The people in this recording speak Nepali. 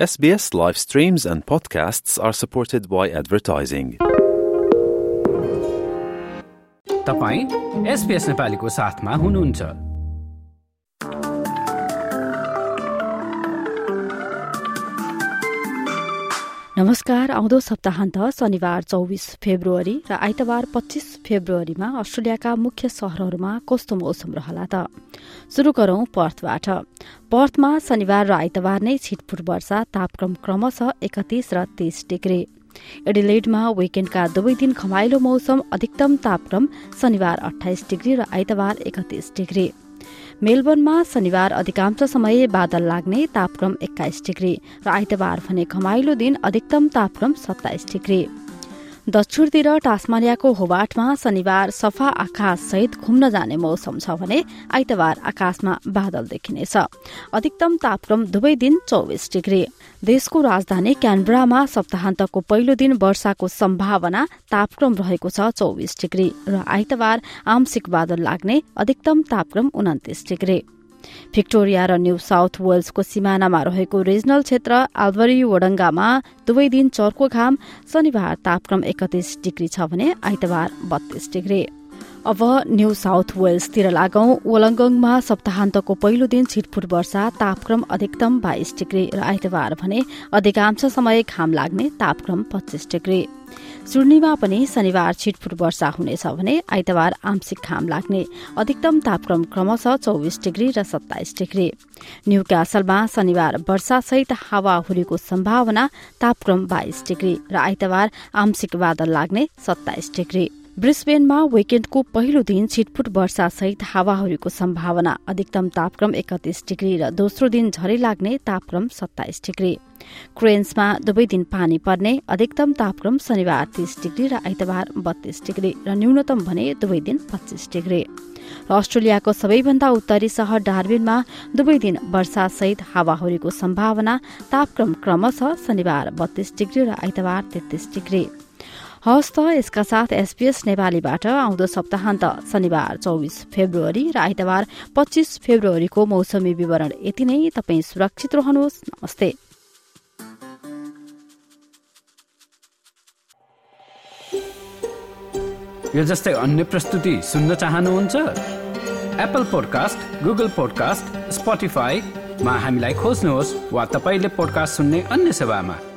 SBS live streams and podcasts are supported by advertising. तपाईँ एसपिएस नेपालीको साथमा हुनुहुन्छ नमस्कार आउँदो सप्ताहन्त शनिबार चौबिस फेब्रुअरी र आइतबार पच्चिस फेब्रुअरीमा अस्ट्रेलियाका मुख्य शहरहरूमा कस्तो मौसम रहला त? शुरू गरौं पर्थबाट। पर्थमा शनिबार र आइतबार नै छिटफुट वर्षा तापक्रम क्रमशः एकतिस र तीस डिग्री। एडिलेडमा विकेण्डका दुवै दिन खमाइलो मौसम अधिकतम तापक्रम शनिबार अठाइस डिग्री र आइतबार एकतिस डिग्री। मेलबर्नमा शनिबार अधिकांश समय बादल लाग्ने तापक्रम एक्काइस डिग्री र आइतबार भने घमाइलो दिन अधिकतम तापक्रम सत्ताइस डिग्री। दक्षिणतिर टास्मानियाको होबाटमा शनिबार सफा आकाश सहित घुम्न जाने मौसम छ भने आइतबार आकाशमा बादल देखिनेछ। अधिकतम तापक्रम दुवै दिन चौबिस डिग्री। देशको राजधानी क्यानब्रामा सप्ताहन्तको पहिलो दिन वर्षाको सम्भावना तापक्रम रहेको छ चौबिस डिग्री र आइतबार आंशिक बादल लाग्ने अधिकतम तापक्रम उन्तिस डिग्री। भिक्टोरिया र न्यू साउथ वेल्सको सिमानामा रहेको रिजनल क्षेत्र आल्बरी वडङ्गामा दुवै दिन चर्को घाम शनिबार तापक्रम एकतिस डिग्री छ भने आइतबार बत्तीस डिग्री। अब न्यू साउथ वेल्सतिर लागौं। वलङ्गङमा सप्ताहन्तको पहिलो दिन छिटफुट वर्षा तापक्रम अधिकतम बाइस डिग्री र आइतबार भने अधिकांश समय घाम लाग्ने तापक्रम पच्चिस डिग्री। सुर्नीमा पनि शनिबार छिटफुट वर्षा हुनेछ भने आइतबार आंशिक घाम लाग्ने अधिकतम तापक्रम क्रमशः चौबिस डिग्री र सत्ताइस डिग्री। न्यू क्यासलमा शनिबार वर्षासहित हावाहुरीको सम्भावना तापक्रम बाइस डिग्री र आइतबार आंशिक बादल लाग्ने सत्ताइस डिग्री। ब्रिस्बेनमा विकेण्डको पहिलो दिन छिटफुट वर्षासहित हावाहुरीको सम्भावना। अधिकतम तापक्रम एकतिस डिग्री र दोस्रो दिन झरी लाग्ने तापक्रम सत्ताइस डिग्री। क्रेन्समा दुवै दिन पानी पर्ने अधिकतम तापक्रम शनिबार तीस डिग्री र आइतबार बत्तीस डिग्री र न्यूनतम भने दुवै दिन पच्चिस डिग्री। र अस्ट्रेलियाको सबैभन्दा उत्तरी सहर डार्बिनमा दुवै दिन वर्षासहित हावाहुरीको सम्भावना। तापक्रम क्रमशः शनिबार बत्तीस डिग्री र आइतबार तेत्तीस डिग्री। हवस् त यसका साथ एसपीएस नेपालीबाट आउँदो सप्ताहन्त शनिबार चौबिस फेब्रुअरी र आइतबार पच्चिस फेब्रुअरीको मौसमी विवरण यति नै। तपाईँ सुरक्षित रहनुहोस्। नमस्ते। यो जस्तै अन्य प्रस्तुति सुन्न चाहनुहुन्छ? एप्पल पोडकास्ट गुगल पोडकास्ट स्पोटिफाईमा हामीलाई खोज्नुहोस् वा तपाईँले पोडकास्ट सुन्ने अन्य सेवामा।